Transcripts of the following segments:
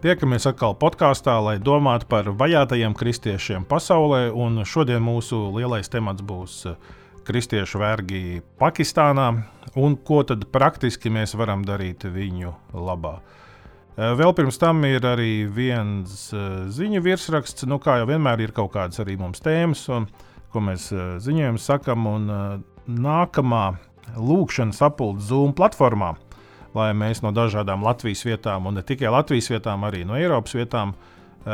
Tiekamies atkal podkāstā, lai domātu par vajātajiem kristiešiem pasaulē. Šodien mūsu lielais temats būs eh, kristiešu vergi Pakistānā un ko tad praktiski mēs varam darīt viņu labā. Eh, vēl pirms tam ir arī viens eh, ziņu virsraksts, nu, kā jau vienmēr ir kaut kādas arī mums tēmas, un, ko mēs ziņojam, sakam, un nākamā lūkšana sapulce Zoom platformā lai mēs no dažādām Latvijas vietām, un ne tikai Latvijas vietām, arī no Eiropas vietām, eh,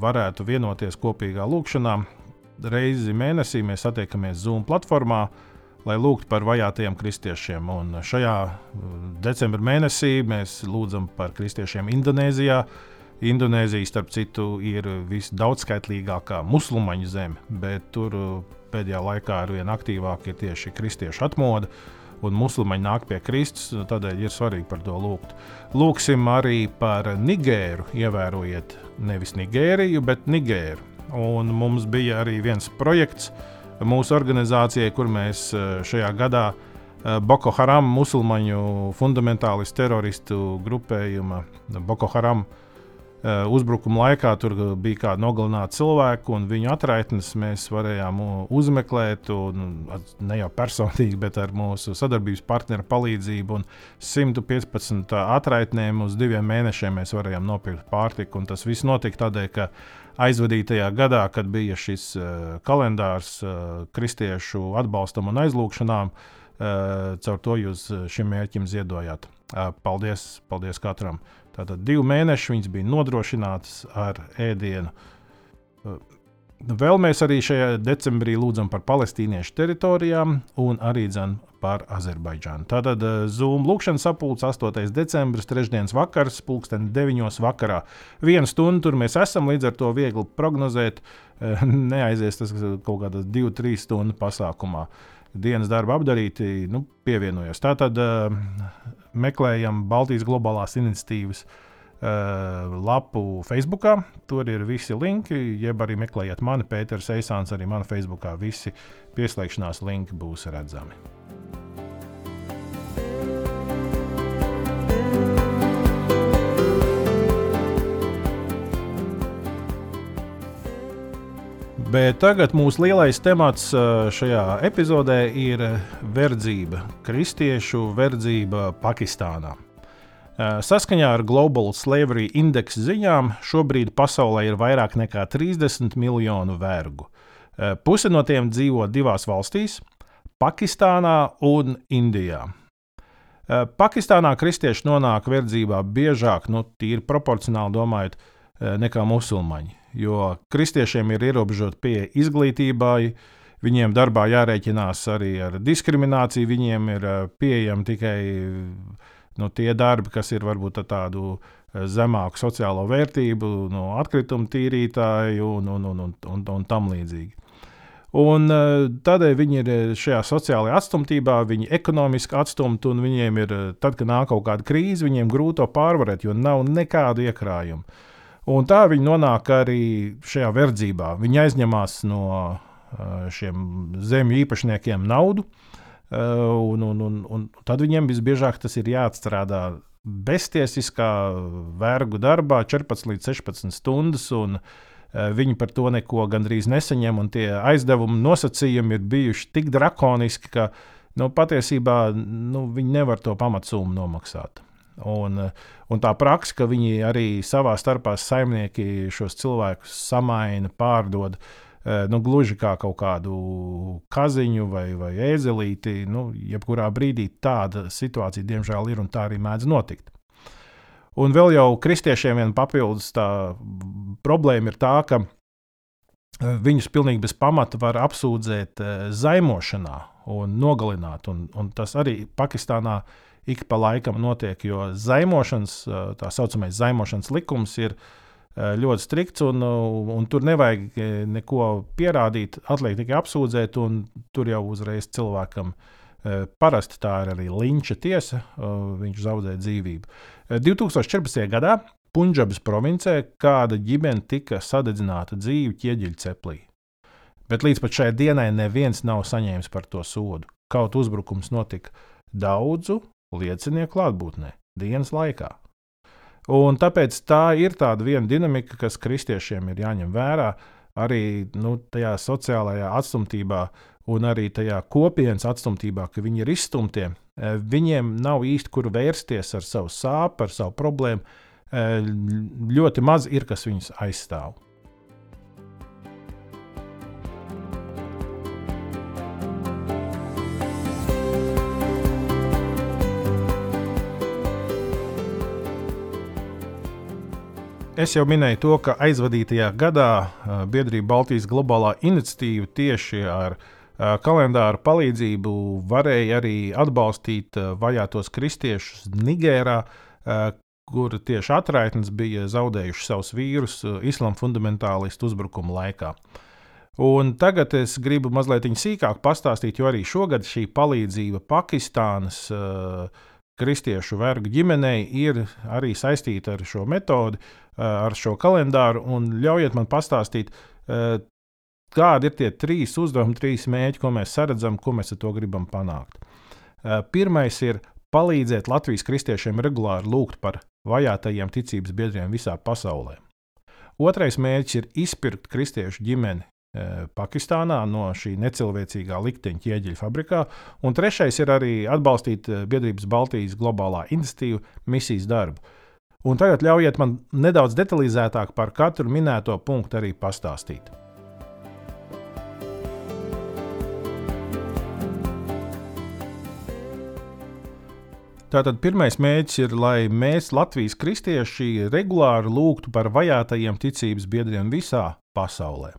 varētu vienoties kopīgā lūkšanā. Reizi mēnesī mēs satiekamies Zoom platformā, lai lūgtu par vajātajiem kristiešiem. Un šajā eh, decembra mēnesī mēs lūdzam par kristiešiem Indonēzijā. Indonēzija, starp citu, ir visdaudzskaitlīgākā musulmaņu zeme, bet tur eh, pēdējā laikā ar vien aktīvāk ir tieši kristiešu atmodu un musulmaņi nāk pie Kristus, tādēļ ir svarīgi par to lūgt. Lūksim arī par Nigēru. Ievērojiet nevis Nigēriju, bet Nigēru. Un mums bija arī viens projekts mūsu organizācijai, kur mēs eh, šajā gadā eh, Boko Haram musulmaņu fundamentālistu teroristu grupējuma Boko Haram uh, uzbrukuma laikā tur bija kāda nogalināta cilvēka, un viņu atraitnes mēs varējām uzmeklēt. Un, ne jau personīgi, bet ar mūsu sadarbības partneru palīdzību. 115 atraitnēm uz diviem mēnešiem mēs varējām nopirkt pārtiku. Tas viss notika tādēļ, ka aizvadītajā gadā, kad bija šis uh, kalendārs uh, kristiešu atbalstam un aizlūgšanām, uh, caur to jūs šim mērķim ziedojāt. Uh, paldies, paldies katram! Uh, Tātad divi mēneši viņas bija nodrošinātas ar ēdienu. Uh, vēl mēs arī šajā decembrī lūdzam par palestīniešu teritorijām un arī par Azerbaidžānu. Tātad uh, Zoom lūkšanas sapulce 8. decembris, trešdienas vakars, pulksten 9. vakarā. Vienu stundu tur mēs esam, līdz ar to viegli prognozēt, uh, neaizies tas kaut kādā 2-3 stundu pasākumā. Dienas darba apdarīti, nu, pievienojos. Tātad meklējam Baltijas globālās iniciatīvas uh, lapu Facebook. Tur ir visi linki, jeb arī meklējiet mani, Pēters Eisāns, arī manā Facebook. Visi pieslēgšanās linki būs redzami. Bet tagad mūsu lielais temats šajā epizodē ir verdzība, kristiešu verdzība Pakistānā. Saskaņā ar Global Slavery Index ziņām šobrīd pasaulē ir vairāk nekā 30 miljonu vergu. Puse no tiem dzīvo divās valstīs - Pakistānā un Indijā. Pakistānā kristieši nonāk verdzībā biežāk, nu, tīri proporcionāli domājot, nekā musulmaņi jo kristiešiem ir ierobežota pieeja izglītībai. Viņiem darbā jārēķinās arī ar diskrimināciju, viņiem ir eh, pieejami tikai nu, tie darbi, kas ir varbūt tādu eh, zemāku sociālo vērtību, no atkrituma tīrītāju un, un, un, un, un, un tam līdzīgi. Un, eh, tādēļ viņi ir šajā sociālajā atstumtībā, viņi ir ekonomiski atstumti, un viņiem ir, tad, kad nāk kaut kāda krīze, viņiem grūti to pārvarēt, jo nav nekādu iekrājumu. Un tā viņi nonāk arī šajā verdzībā. Viņi aizņemās no šiem zemju īpašniekiem naudu, un, un, un, un tad viņiem visbiežāk tas ir jāatstrādā beztiesiskā vergu darbā 14 līdz 16 stundas. Viņi par to neko gandrīz nesaņem, un tie aizdevumi nosacījumi ir bijuši tik drakoniski, ka nu, patiesībā nu, viņi nevar to pamatsummu nomaksāt. Un, un tā praksa, ka viņi arī savā starpā saimnieki šos cilvēkus samaina, pārdod, nu, gluži kā kaut kādu kaziņu vai, vai ēzelīti. Nu, jebkurā brīdī tāda situācija, diemžēl, ir un tā arī mēdz notikt. Un vēl jau kristiešiem viena papildus tā problēma ir tā, ka viņus pilnīgi bez pamata var apsūdzēt zaimošanā un nogalināt. Un, un tas arī Pakistānā ik pa laikam notiek, jo zaimošanas, tā saucamais zaimošanas likums ir ļoti strikts, un, un tur nevajag neko pierādīt, atliek tikai apsūdzēt, un tur jau uzreiz cilvēkam parasti tā ir arī linča tiesa, viņš zaudē dzīvību. 2014. gadā Punjabas provincē kāda ģimene tika sadedzināta dzīvi ķieģeļa ceplī. Bet līdz šai dienai neviens nav saņēmis par to sodu. Kaut uzbrukums notika daudzu liecinieku klātbūtnē dienas laikā. Un tāpēc tā ir tāda viena dinamika, kas kristiešiem ir jāņem vērā arī nu, tajā sociālajā atstumtībā un arī tajā kopienas atstumtībā, ka viņi ir izstumti. Eh, viņiem nav īsti kur vērsties ar savu sāpju, ar savu problēmu. Eh, ļoti maz ir, kas viņus aizstāv. Es jau minēju to, ka aizvadītajā gadā biedrība Baltijas globālā iniciatīva tieši ar kalendāra palīdzību varēja arī atbalstīt vajātos kristiešus Nigērā, kur tieši atraitnes bija zaudējuši savus vīrus islāma fundamentālistu uzbrukuma laikā. Un tagad es gribu mazliet sīkāk pastāstīt, jo arī šogad šī palīdzība Pakistānas uh, kristiešu vergu ģimenei ir arī saistīta ar šo metodi, ar šo kalendāru. Ļaujiet man pastāstīt, kādi ir tie trīs uzdevumi, trīs mērķi, ko mēs saredzam, ko mēs ar to gribam panākt. Pirmais ir palīdzēt Latvijas kristiešiem regulāri lūgt par vajātajiem ticības biedriem visā pasaulē. Otrais mērķis ir izpirkt kristiešu ģimeni Pakistānā no šī necilvēcīgā likteņa ķieģeļa fabrikā. Un trešais ir arī atbalstīt biedrības Baltijas globālā iniciatīva misijas darbu. Un tagad ļaujiet man nedaudz detalizētāk par katru minēto punktu arī pastāstīt. Tātad pirmais mērķis ir, lai mēs, Latvijas kristieši, regulāri lūgtu par vajātajiem ticības biedriem visā pasaulē.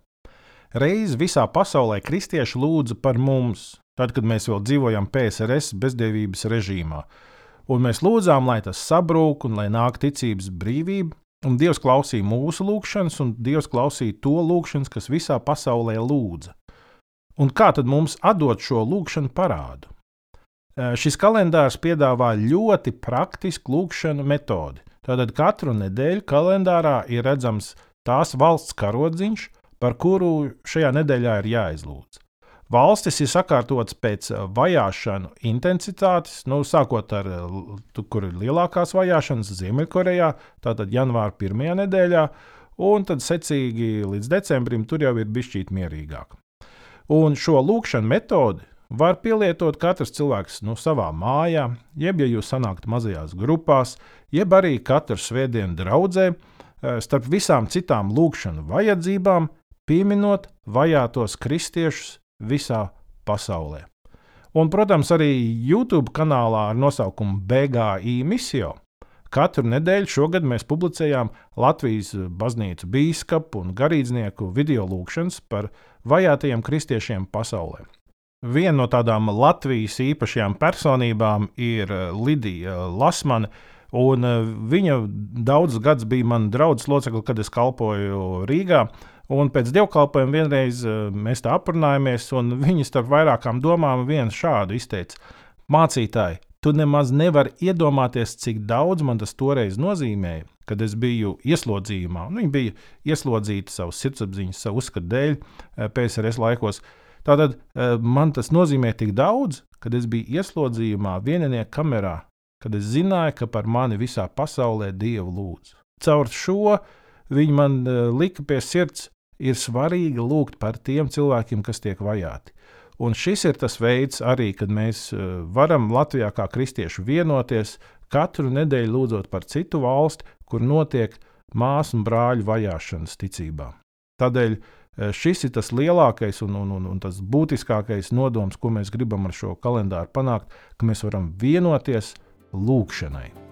Reiz visā pasaulē kristieši lūdza par mums, tad, kad mēs vēl dzīvojam PSRS bezdievības režīmā un mēs lūdzām, lai tas sabrūk un lai nāk ticības brīvība. Un Dievs klausīja mūsu lūgšanas, un Dievs klausīja to lūgšanas, kas visā pasaulē lūdza. Un kā tad mums atdot šo lūgšanu parādu? Šis kalendārs piedāvā ļoti praktisku lūgšanu metodi. Tātad katru nedēļu kalendārā ir redzams tās valsts karodziņš, par kuru šajā nedēļā ir jāizlūdz. Valstis ir sakārtotas pēc eh, vajāšanu intensitātes, nu, sākot ar, tu, kur ir lielākās vajāšanas Ziemeļkorejā, tātad janvāra pirmajā nedēļā, un tad secīgi līdz decembrim tur jau ir bijis mierīgāk. Un šo lūkšanu metodi var pielietot katrs cilvēks nu, savā mājā, jeb, ja jūs sanākat mazajās grupās, jeb arī katru svētdienu draudzē, eh, starp visām citām lūkšanu vajadzībām, pieminot vajātos kristiešus visā pasaulē. Un, protams, arī YouTube kanālā ar nosaukumu BGI misija. Katru nedēļu šogad mēs publicējām Latvijas baznīcu biskupu un garīdznieku video lūkšanas par vajātajiem kristiešiem pasaulē. Viena no tādām Latvijas īpašajām personībām ir Lidija Lasmane, un viņa daudzus gadus bija mana draudzes locekle, kad es kalpoju Rīgā. Un pēc dievkalpojuma vienreiz eh, mēs tā aprunājāmies, un viņi starp vairākām domām viens šādu izteica: Mācītāji, tu nemaz nevari iedomāties, cik daudz man tas toreiz nozīmēja, kad es biju ieslodzījumā. Nu, viņi bija ieslodzīti savu sirdsapziņu, savu uzskatu dēļ eh, PSRS laikos. Tātad eh, man tas nozīmē tik daudz, kad es biju ieslodzījumā vieninieka kamerā, kad es zināju, ka par mani visā pasaulē Dievu lūdz. Caur šo viņi man lika pie sirds ir svarīgi lūgt par tiem cilvēkiem, kas tiek vajāti. Un šis ir tas veids, arī, kad mēs eh, varam Latvijā kā kristieši vienoties, katru nedēļu lūdzot par citu valsti, kur notiek māsu un brāļu vajāšanas ticībā. Tādēļ šis ir tas lielākais un, un, un, un tas būtiskākais nodoms, ko mēs gribam ar šo kalendāru panākt, ka mēs varam vienoties lūgšanai.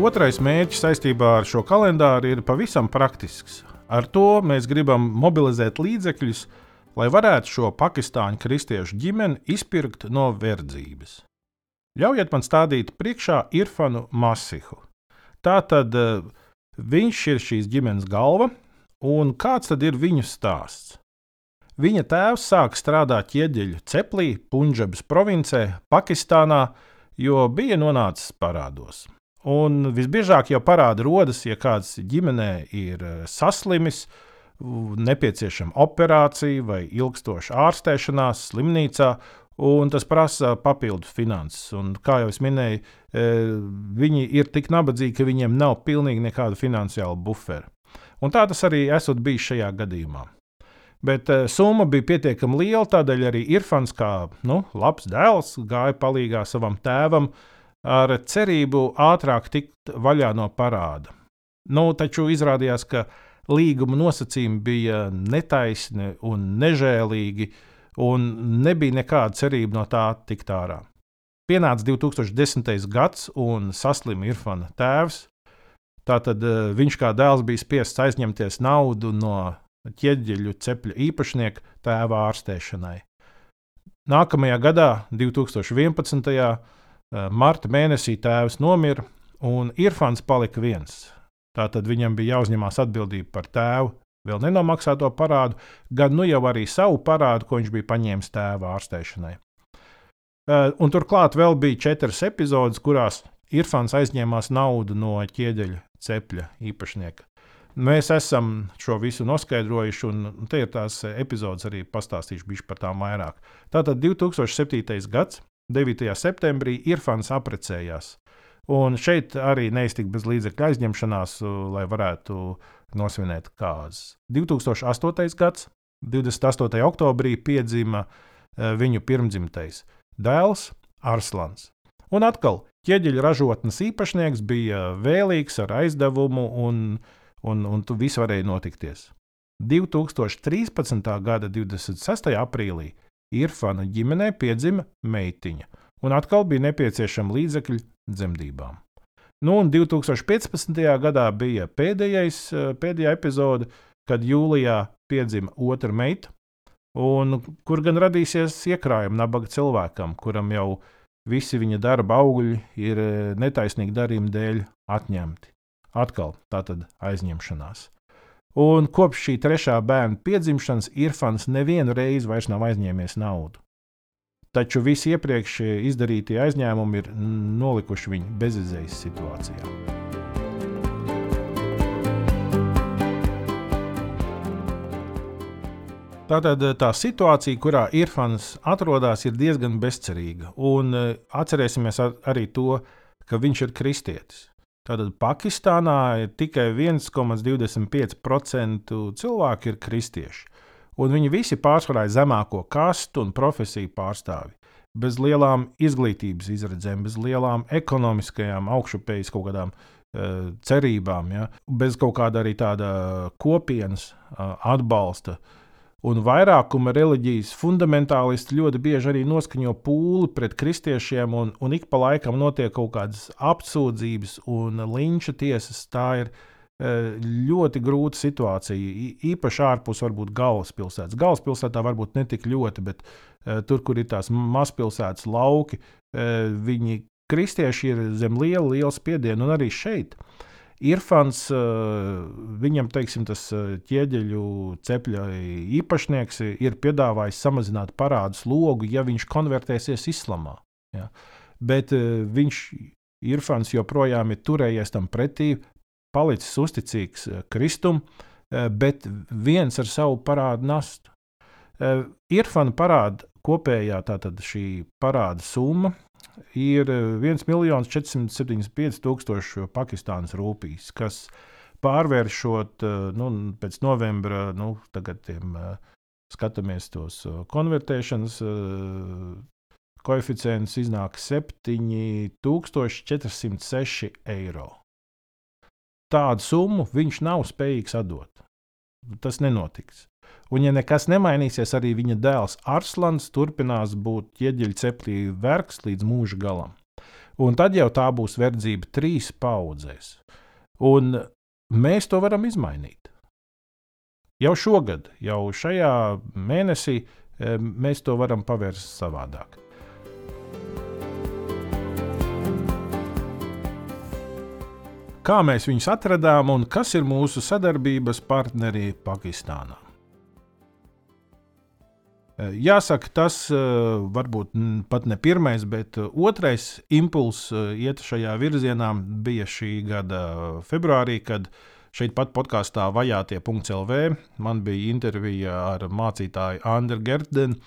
Otrais mērķis saistībā ar šo kalendāru ir pavisam praktisks. Ar to mēs gribam mobilizēt līdzekļus, lai varētu šo pakistāņu kristiešu ģimeni izpirkt no verdzības. Ļaujiet man stādīt priekšā Irfanu Masihu. Tā tad uh, viņš ir šīs ģimenes galva, un kāds tad ir viņu stāsts? Viņa tēvs sāka strādāt ķieģeļu ceplī, Punjabas provincē, Pakistānā, jo bija nonācis parādos. Un visbiežāk jau parādi rodas, ja kāds ģimenē ir eh, saslimis, nepieciešama operācija vai ilgstoša ārstēšanās slimnīcā, un tas prasa papildu finanses. Un, kā jau es minēju, eh, viņi ir tik nabadzīgi, ka viņiem nav pilnīgi nekāda finansiāla bufera. Un tā tas arī esot bijis šajā gadījumā. Bet uh, summa bija pietiekami liela, tādēļ arī Irfans, kā nu, labs dēls, gāja palīdzīgā savam tēvam, uh, ar cerību ātrāk tikt vaļā no parāda. Nu, taču izrādījās, ka līguma nosacījumi bija netaisni un nežēlīgi, un nebija nekāda cerība no tā tikt ārā. Pienāca 2010. gads, un saslima Irfana tēvs. Tātad uh, viņš kā dēls bija spiests aizņemties naudu no ķieģeļu cepļa īpašnieka tēva ārstēšanai. Nākamajā gadā, 2011. Eh, marta mēnesī tēvs nomira, un Irfans palika viens. Tātad viņam bija jāuzņemās atbildība par tēvu vēl nenomaksāto parādu, gan nu jau arī savu parādu, ko viņš bija paņēmis tēva ārstēšanai. Eh, un turklāt vēl bija četras epizodes, kurās Irfans aizņēmās naudu no ķieģeļa cepļa īpašnieka. Mēs esam šo visu noskaidrojuši, un te ir tās epizodes arī pastāstīšu par tām vairāk. Tātad 2007. gads 9. septembrī Irfans apprecējās. Un šeit arī neiztika bez līdzekļu aizņemšanās, lai varētu nosvinēt kāzas. 2008. gads, 28. oktobrī piedzima e, viņu pirmdzimtais dēls Arslans. Un atkal ķieģeļa ražotnes īpašnieks bija vēlīgs ar aizdevumu, un, un, un tu viss varēja notikties. 2013. gada 26. aprīlī Irfana ģimenē piedzima meitiņa, un atkal bija nepieciešama līdzekļi dzemdībām. Nu, un 2015. gadā bija pēdējais, eh, pēdējā epizode, kad jūlijā piedzima otra meita, un kur gan radīsies iekrājumi nabaga cilvēkam, kuram jau visi viņa darba augļi ir eh, netaisnīgi darījuma dēļ atņemti. Atkal tātad aizņemšanās. Un kopš šī trešā bērna piedzimšanas Irfans nevienu reizi vairs nav aizņēmies naudu. Taču visi iepriekš izdarītie aizņēmumi ir nolikuši viņu bezizējas situācijā. Tātad tā situācija, kurā Irfans atrodas, ir diezgan bezcerīga. Un eh, atcerēsimies arī to, ka viņš ir kristietis. Tātad Pakistānā ir tikai 1,25% cilvēki ir kristieši, un viņi visi pārsvarā ir zemāko kastu un profesiju pārstāvi. Bez lielām izglītības izredzēm, bez lielām ekonomiskajām augšupejas kaut kādām uh, cerībām, ja? bez kaut kāda arī tāda kopienas uh, atbalsta. Uh, Un vairākuma reliģijas fundamentālisti ļoti bieži arī noskaņo pūli pret kristiešiem, un, un ik pa laikam notiek kaut kādas apsūdzības un linča tiesas. Tā ir e, ļoti grūta situācija. Īpaši ārpus varbūt galvaspilsētas. Galvaspilsētā varbūt ne tik ļoti, bet uh, tur, kur ir tās mazpilsētas lauki, uh, viņi kristieši ir zem liela, liela spiediena un arī šeit. Uh, Irfans, eh, viņam teiksim, tas eh, ķieģeļu cepļa īpašnieks, ir piedāvājis samazināt parādu slogu, ja viņš konvertēsies islamā. Ja. Bet eh, viņš, Irfans, joprojām ir turējies tam pretī, palicis uzticīgs Kristum, bet viens ar savu parādu nastu. Irfana parāda kopējā tātad šī parāda summa ir 1 475 tūkstoši Pakistānas rūpīs, kas pārvēršot eh, nu, pēc novembra, nu, tagad tiem, eh, skatāmies tos eh, konvertēšanas koeficients iznāk 7406 eiro. tādu summu viņš nav spējīgs atdot. Tas nenotiks. Un, ja nekas nemainīsies, arī viņa dēls Arslans turpinās būt ķieģeļa ceplī vergs līdz mūža galam. Un tad jau tā būs verdzība trīs paudzēs. Un mēs to varam izmainīt. Jau šogad, jau šajā mēnesī, eh, mēs to varam pavērst savādāk. Kā mēs viņus atradām un kas ir mūsu sadarbības partneri Pakistānā? Eh, jāsaka, tas eh, varbūt pat ne pirmais, bet eh, otrais impulss iet šajā virzienā bija šī gada februārī, kad šeit pat podkāstā vajātie.lv man bija intervija ar mācītāju Andru Gerdenu.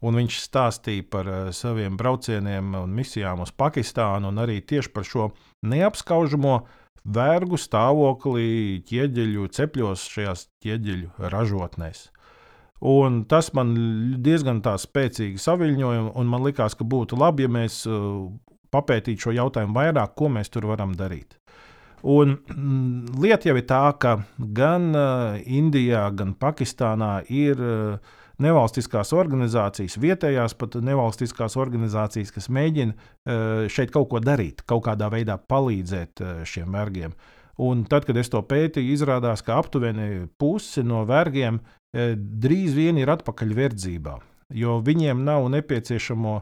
Un viņš stāstīja par saviem braucieniem un misijām uz Pakistānu, un arī tieši par šo neapskaužamo vergu stāvoklī ķieģeļu cepļos, šajās ķieģeļu ražotnēs. Un tas man diezgan spēcīgi saviņoja, un man likās, ka būtu labi, ja mēs uh, papētītu šo jautājumu vairāk, ko mēs tur varam darīt. Un mm, lieta jau ir tā, ka gan uh, Indijā, gan Pakistānā ir uh, nevalstiskās organizācijas, vietējās pat nevalstiskās organizācijas, kas mēģina šeit kaut ko darīt, kaut kādā veidā palīdzēt šiem vergiem. Un tad, kad es to pētīju, izrādās, ka aptuveni puse no vergiem drīz vien ir atpakaļ verdzībā, jo viņiem nav nepieciešamo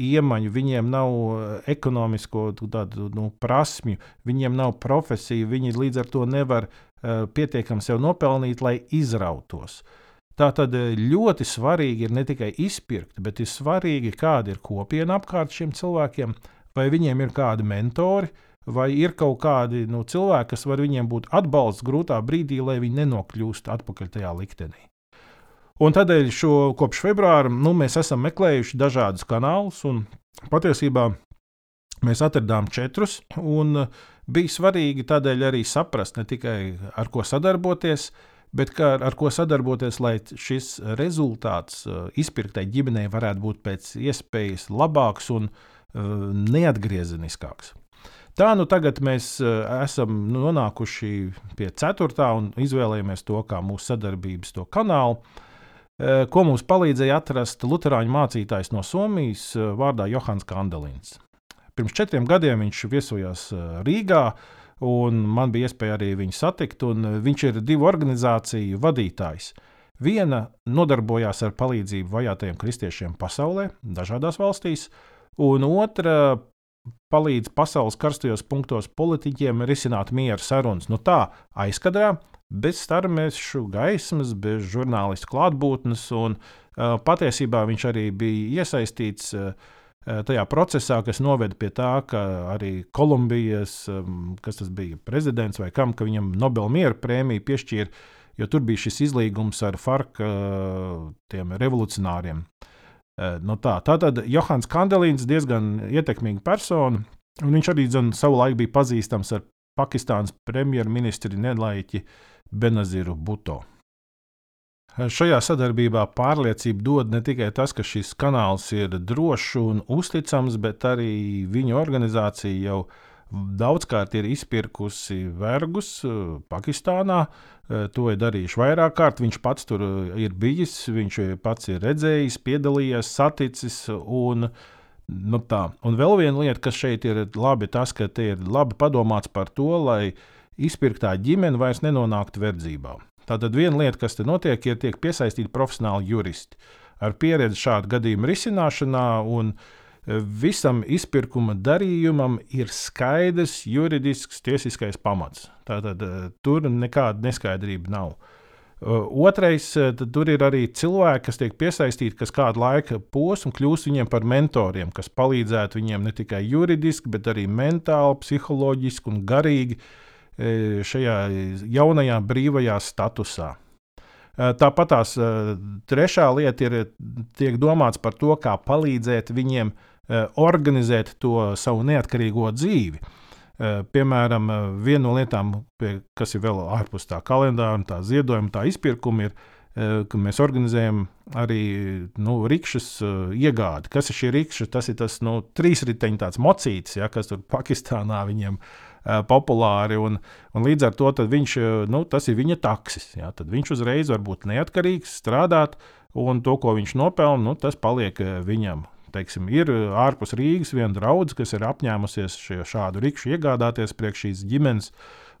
iemaņu, viņiem nav ekonomisko tādu, nu, prasmju, viņiem nav profesiju, viņi līdz ar to nevar uh, pietiekami sev nopelnīt, lai izrautos. Tā tad eh, ļoti svarīgi ir ne tikai izpirkt, bet ir svarīgi, kāda ir kopiena apkārt šiem cilvēkiem, vai viņiem ir kādi mentori, vai ir kaut kādi nu, cilvēki, kas var viņiem būt atbalsts grūtā brīdī, lai viņi nenokļūst atpakaļ tajā liktenī. Un tādēļ šo, kopš februāra nu, mēs esam meklējuši dažādus kanālus, un patiesībā mēs atradām četrus. Bija svarīgi tādēļ arī saprast ne tikai ar ko sadarboties, bet kā, ar ko sadarboties, lai šis rezultāts uh, izpirktai ģimenei varētu būt pēc iespējas labāks un uh, neatgriezeniskāks. Tā nu tagad mēs uh, esam nonākuši pie ceturtā un izvēlējāmies to kā mūsu sadarbības kanālu, uh, ko mums palīdzēja atrast Lutāņu mācītājs no Somijas uh, vārdā Johans Kandelins. Pirms četriem gadiem viņš viesojās Rīgā, uh, un man bija iespēja arī viņu satikt. Viņš ir divu organizāciju vadītājs. Viena nodarbojās ar palīdzību vajātajiem kristiešiem pasaulē, dažādās valstīs, un otra palīdz pasaules karstajos punktos politiķiem risināt miera sarunas. Nu tā, aizkadrā, bez starmešu gaismas, bez žurnālistu klātbūtnes, un uh, patiesībā viņš arī bija iesaistīts uh, tajā procesā, kas noveda pie tā, ka arī Kolumbijas, kas tas bija, prezidents vai kam, ka viņam Nobela miera prēmiju piešķīra, jo tur bija šis izlīgums ar FARC eh, revolucionāriem. Eh, no tā. Tātad Johans Kandelīns diezgan ietekmīga persona, viņš arī zin, savu laiku bija pazīstams ar Pakistānas premjerministri Nelaiķi Benaziru Buto. Šajā sadarbībā pārliecību dod ne tikai tas, ka šis kanāls ir drošs un uzticams, bet arī viņa organizācija jau daudzkārt ir izpirkusi vergus uh, Pakistānā. Uh, to ir darījuši vairāk kārt. Viņš pats tur uh, ir bijis, viņš pats ir redzējis, piedalījies, saticis. Un, nu tā. un vēl viena lieta, kas šeit ir labi, tas, ka te ir labi padomāts par to, lai izpirktā ģimene vairs nenonāktu verdzībā. Tātad viena lieta, kas te notiek, ir tiek piesaistīti profesionāli juristi ar pieredzi šādu gadījumu risināšanā. E, visam izpirkuma darījumam ir skaidrs juridisks, tiesiskais pamats. Tātad e, tur nekāda neskaidrība nav. E, otrais, tur ir arī cilvēki, kas tiek piesaistīti, kas kādu laika posmu kļūst viņiem par mentoriem, kas palīdzētu viņiem ne tikai juridiski, bet arī mentāli, psiholoģiski un garīgi uh, šajā jaunajā brīvajā statusā. E, tāpat tās e, trešā lieta ir, tiek domāts par to, kā palīdzēt viņiem organizēt to savu neatkarīgo dzīvi. Piemēram, viena no lietām, kas ir vēl ārpus tā kalendāra, tā ziedojuma, tā izpirkuma, ir, ka mēs organizējam arī nu, rīkšas iegādi. Kas ir šī rīkša? Tas ir tas nu, trīsriteņš, tāds mocītis, ja, kas tur Pakistānā viņiem ir populāri. Un, un līdz ar to viņš, nu, tas ir viņa taksis. Jā, tad viņš uzreiz var būt neatkarīgs, strādāt, un to, ko viņš nopelna, nu, tas paliek viņam. Teiksim, ir ārpus Rīgas viena draudzene, kas ir apņēmusies šādu rīkšu iegādāties priekš šīs ģimenes.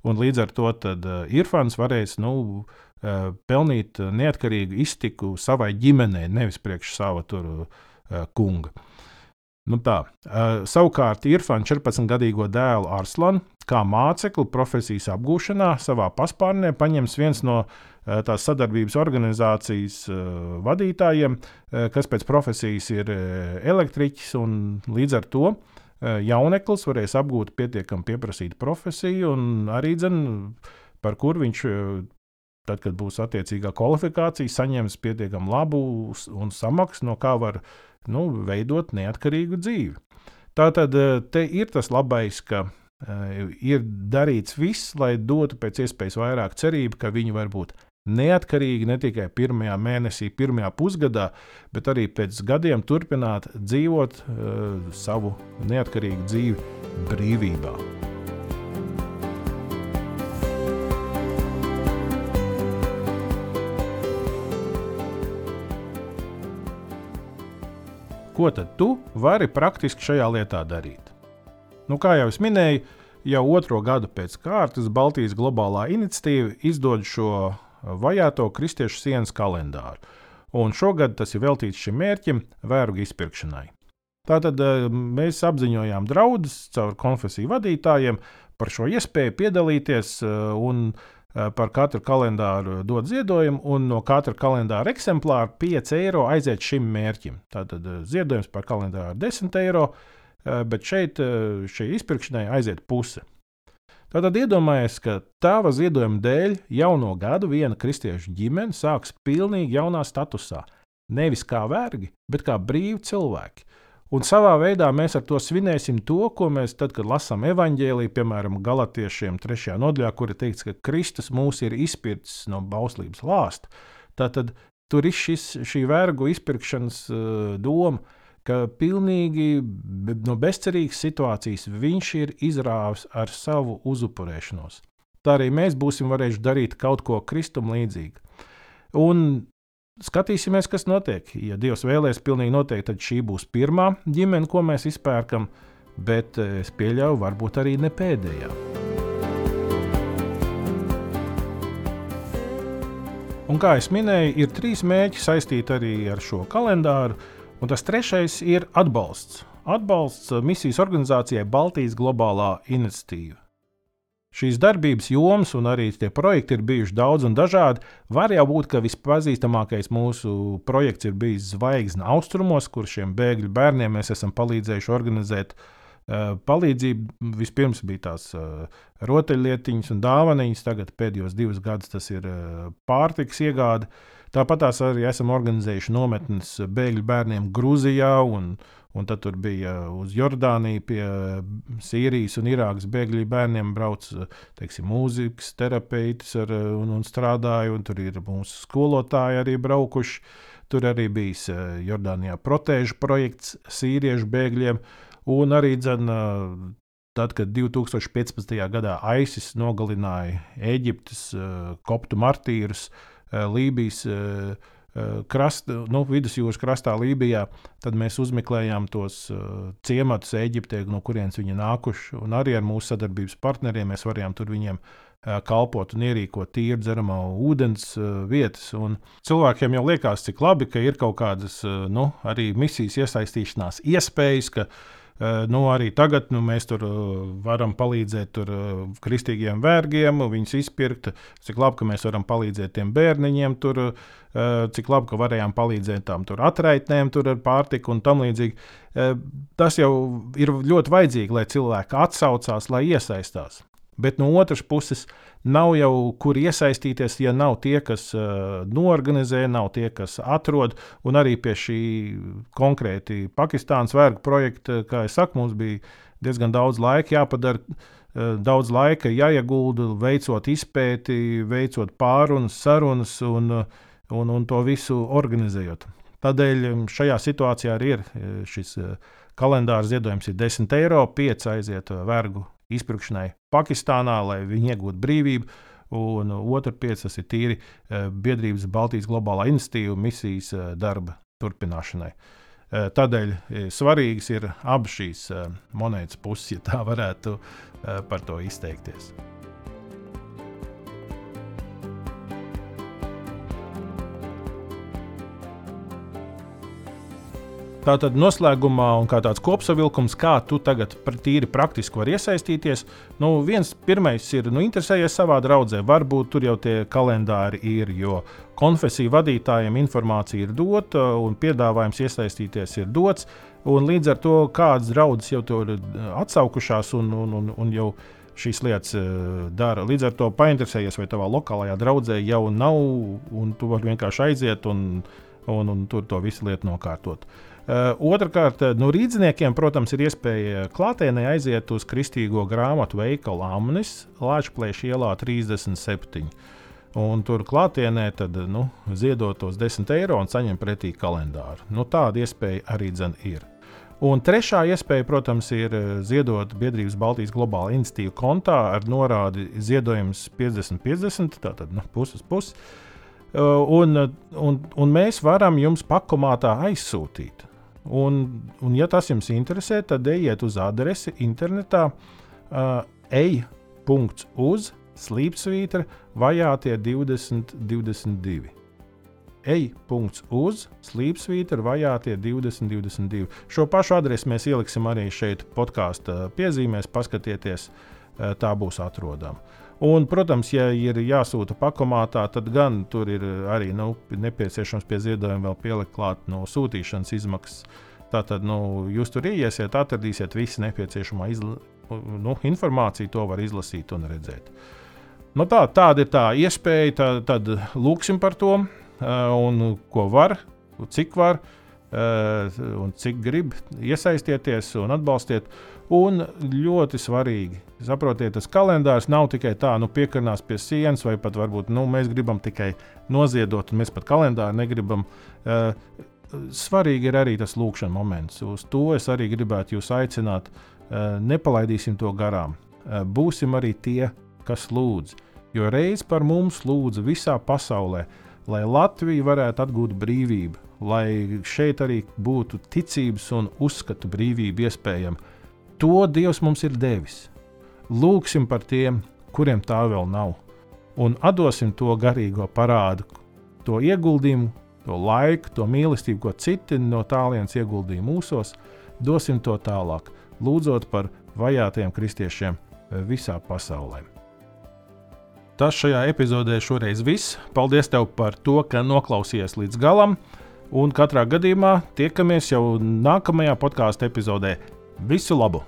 Un līdz ar to tad, uh, Irfans varēs nu, uh, pelnīt neatkarīgu iztiku savai ģimenei, nevis priekš sava tur, uh, kunga. Nu tā. Uh, savukārt, Irfāna 14-gadīgo dēlu Arslanu, kā mācekli profesijas apgūšanā, savā paspārnē paņems viens no uh, tās sadarbības organizācijas uh, vadītājiem, uh, kas pēc profesijas ir uh, elektriķis, līdz ar to uh, jauneklis varēs apgūt pietiekami pieprasītu profesiju, un arī dzen, par kur viņš. Tad, kad būs attiecīgā kvalifikācija, saņems pietiekami labu un samaksu, no kā var nu, veidot neatkarīgu dzīvi. Tā tad eh, te ir tas labais, ka uh, ir darīts viss, lai dotu pēc iespējas vairāk cerību, ka viņi var būt neatkarīgi ne tikai pirmajā mēnesī, pirmajā pusgadā, bet arī pēc gadiem turpināt dzīvot uh, savu neatkarīgu dzīvi brīvībā. Ko tad tu vari praktiski šajā lietā darīt? Nu, kā jau es minēju, jau otro gadu pēc kārtas Baltijas globālā iniciatīva izdod šo vajāto kristiešu sienas kalendāru. Un šogad tas ir veltīts šim mērķim, vērogu izpirkšanai. Tātad eh, mēs apziņojām draudus caur konfesiju vadītājiem par šo iespēju piedalīties eh, un uh, par katru kalendāru dod ziedojumu, un no katra kalendāra eksemplāra 5 eiro aiziet šim mērķim. Tātad eh, ziedojums par kalendāru 10 eiro, eh, bet šeit šai izpirkšanai aiziet puse. Tātad iedomājies, ka tava ziedojuma dēļ jauno gadu viena kristiešu ģimene sāks pilnīgi jaunā statusā. Nevis kā vergi, bet kā brīvi cilvēki. Un savā veidā mēs ar to svinēsim to, ko mēs tad, kad lasām evanģēlīju, piemēram, Galatiešiem 3. nodaļā, kur ir teikts, ka Kristus mūs ir izpircis no bauslības lāsta. Tad tur ir šis, šī vergu izpirkšanas uh, doma, ka pilnīgi no bezcerīgas situācijas viņš ir izrāvis ar savu uzupurēšanos. Tā arī mēs būsim varējuši darīt kaut ko kristum līdzīgu. Un skatīsimies, kas notiek. Ja Dievs vēlēs, pilnīgi noteikti, tad šī būs pirmā ģimene, ko mēs izpērkam, bet eh, es pieļauju, varbūt arī ne pēdējā. Un kā jau minēju, ir trīs mērķi saistīti arī ar šo kalendāru, un tas trešais ir atbalsts. Atbalsts misijas organizācijai Baltijas globālā iniciatīva. Šīs darbības jomas un arī tie projekti ir bijuši daudz un dažādi. Var jau būt, ka vispazīstamākais mūsu projekts ir bijis Zvaigznes austrumos, kur šiem bēgļu bērniem mēs esam palīdzējuši organizēt uh, palīdzību. Vispirms bija tās uh, rotaļlietiņas un dāvaniņas, tagad pēdējos divus gadus tas ir uh, pārtiks iegāde. Tāpat arī esam organizējuši nometnes bēgļu bērniem Grūzijā un Grūzijā Un tad tur bija uz Jordāniju pie Sīrijas un Irākas bēgļu bērniem brauc teiksim, mūzikas terapeitis ar, un, un strādāja, un tur ir mūsu skolotāji arī braukuši. Tur arī bijis Jordānijā protēžu projekts sīriešu bēgļiem, un arī dzen, tad, kad 2015. gadā ISIS nogalināja Eģiptes koptu martīrus, Lībijas Eh, krasta, nu, vidusjūras krastā, Lībijā, tad mēs uzmeklējām tos uh, ciematus Eģiptē, no kurienes viņi nākuši. Un arī ar mūsu sadarbības partneriem mēs varējām tur viņiem uh, kalpot un ierīkot tīru dzeramā ūdens vietas. Un cilvēkiem jau liekas, cik labi, ka ir kaut kādas nu, arī misijas iesaistīšanās iespējas. Ka, Eh, nu, arī tagad nu, mēs tur eh, varam palīdzēt tur, eh, kristīgiem vergiem, viņus izpirkt. Cik labi, ka mēs varam palīdzēt tiem bērniņiem, tur, cik labi, ka varējām palīdzēt tām atraitnēm ar pārtiku un tam līdzīgi. Tas jau ir ļoti vajadzīgi, lai cilvēki atsaucās, lai iesaistās. Bet no otras puses, nav jau kur iesaistīties, ja nav tie, kas uh, noorganizē, nav tie, kas atrod. Un arī pie šī konkrēti Pakistānas vergu projekta, kā jau saku, mums bija diezgan daudz laika jāpadara. Uh, daudz laika jāiegulda, veicot izpēti, veicot pārunas, sarunas un, un, un to visu organizējot. Tādēļ šajā situācijā arī ir šis kalendārs ziedojums ir 10 eiro, 5 aiziet vergu izpirkšanai Pakistānā, lai viņi iegūtu brīvību. Un otra pieci tas ir tīri biedrības Baltijas globālā institīva misijas darba turpināšanai. Tādēļ svarīgas ir abas šīs monētas puses, ja tā varētu par to izteikties. Tātad noslēgumā un kā tāds kopsavilkums, kā tu tagad tīri praktiski vari iesaistīties. Nu, viens pirmais ir, nu, interesējies savā draudzē, varbūt tur jau tie kalendāri ir, jo konfesiju vadītājiem informācija ir dota un piedāvājums iesaistīties ir dots. Līdz ar to kādas draudzes jau tur atsaukušās un, un, un, un jau šīs lietas uh, dara. Līdz ar to painteresējies, vai tavā lokālajā draudzē jau nav, un tu vari vienkārši aiziet un, un, un tur to visu lietu nokārtot. Uh, Uh, Otrakārt, no nu, rīzniekiem, protams, ir iespēja klātienē aiziet uz kristīgo grāmatu veikalu Amnis, Latvijas ielā 37. Un tur klātienē tad, nu, ziedot tos 10 eiro un saņemt pretī kalendāru. Nu, tāda iespēja arī ir. Un trešā iespēja, protams, ir eh, ziedot biedrības Baltijas globāla institīva kontā ar norādi ziedojums 50-50, tātad nu, puses puses. Uh, un, un, un mēs varam jums pakomātā aizsūtīt. Un, un, ja tas jums interesē, tad ejiet uz adresi internetā uh, ej.uz slīpsvītra vajātie 2022. Ej.uz slīpsvītra vajātie 2022. Šo pašu adresi mēs ieliksim arī šeit podkāstu piezīmēs, paskatieties, tā būs atrodama. Un, protams, ja ir jāsūta pakomātā, tad gan tur ir arī nu, nepieciešams pie ziedojuma vēl pielikt klāt no sūtīšanas izmaksas. Tātad nu, jūs tur iesiet, atradīsiet visu nepieciešamo izla, nu, informāciju, to var izlasīt un redzēt. Nu, tā, tāda ir tā iespēja, tā, tad lūksim par to, un ko var, cik var, un cik grib iesaistieties un atbalstiet. Un ļoti svarīgi, saprotiet, tas kalendārs nav tikai tā, nu, piekarnās pie sienas, vai pat varbūt nu, mēs gribam tikai noziedot, un mēs pat kalendāru negribam. Uh, svarīgi ir arī tas lūkšanas moments. Uz to es arī gribētu jūs aicināt. Uh, nepalaidīsim to garām. Uh, būsim arī tie, kas lūdz. Jo reiz par mums lūdza visā pasaulē, lai Latvija varētu atgūt brīvību, lai šeit arī būtu ticības un uzskatu brīvība iespējama To Dievs mums ir devis. Lūksim par tiem, kuriem tā vēl nav, un atdosim to garīgo parādu, to ieguldījumu, to laiku, to mīlestību, ko citi no tālienes ieguldīja mūsos, dosim to tālāk, lūdzot par vajātiem kristiešiem visā pasaulē. Tas šajā epizodē šoreiz viss. Paldies tev par to, ka noklausījies līdz galam. Un katrā gadījumā tiekamies jau nākamajā podkāstu epizodē Visu labu!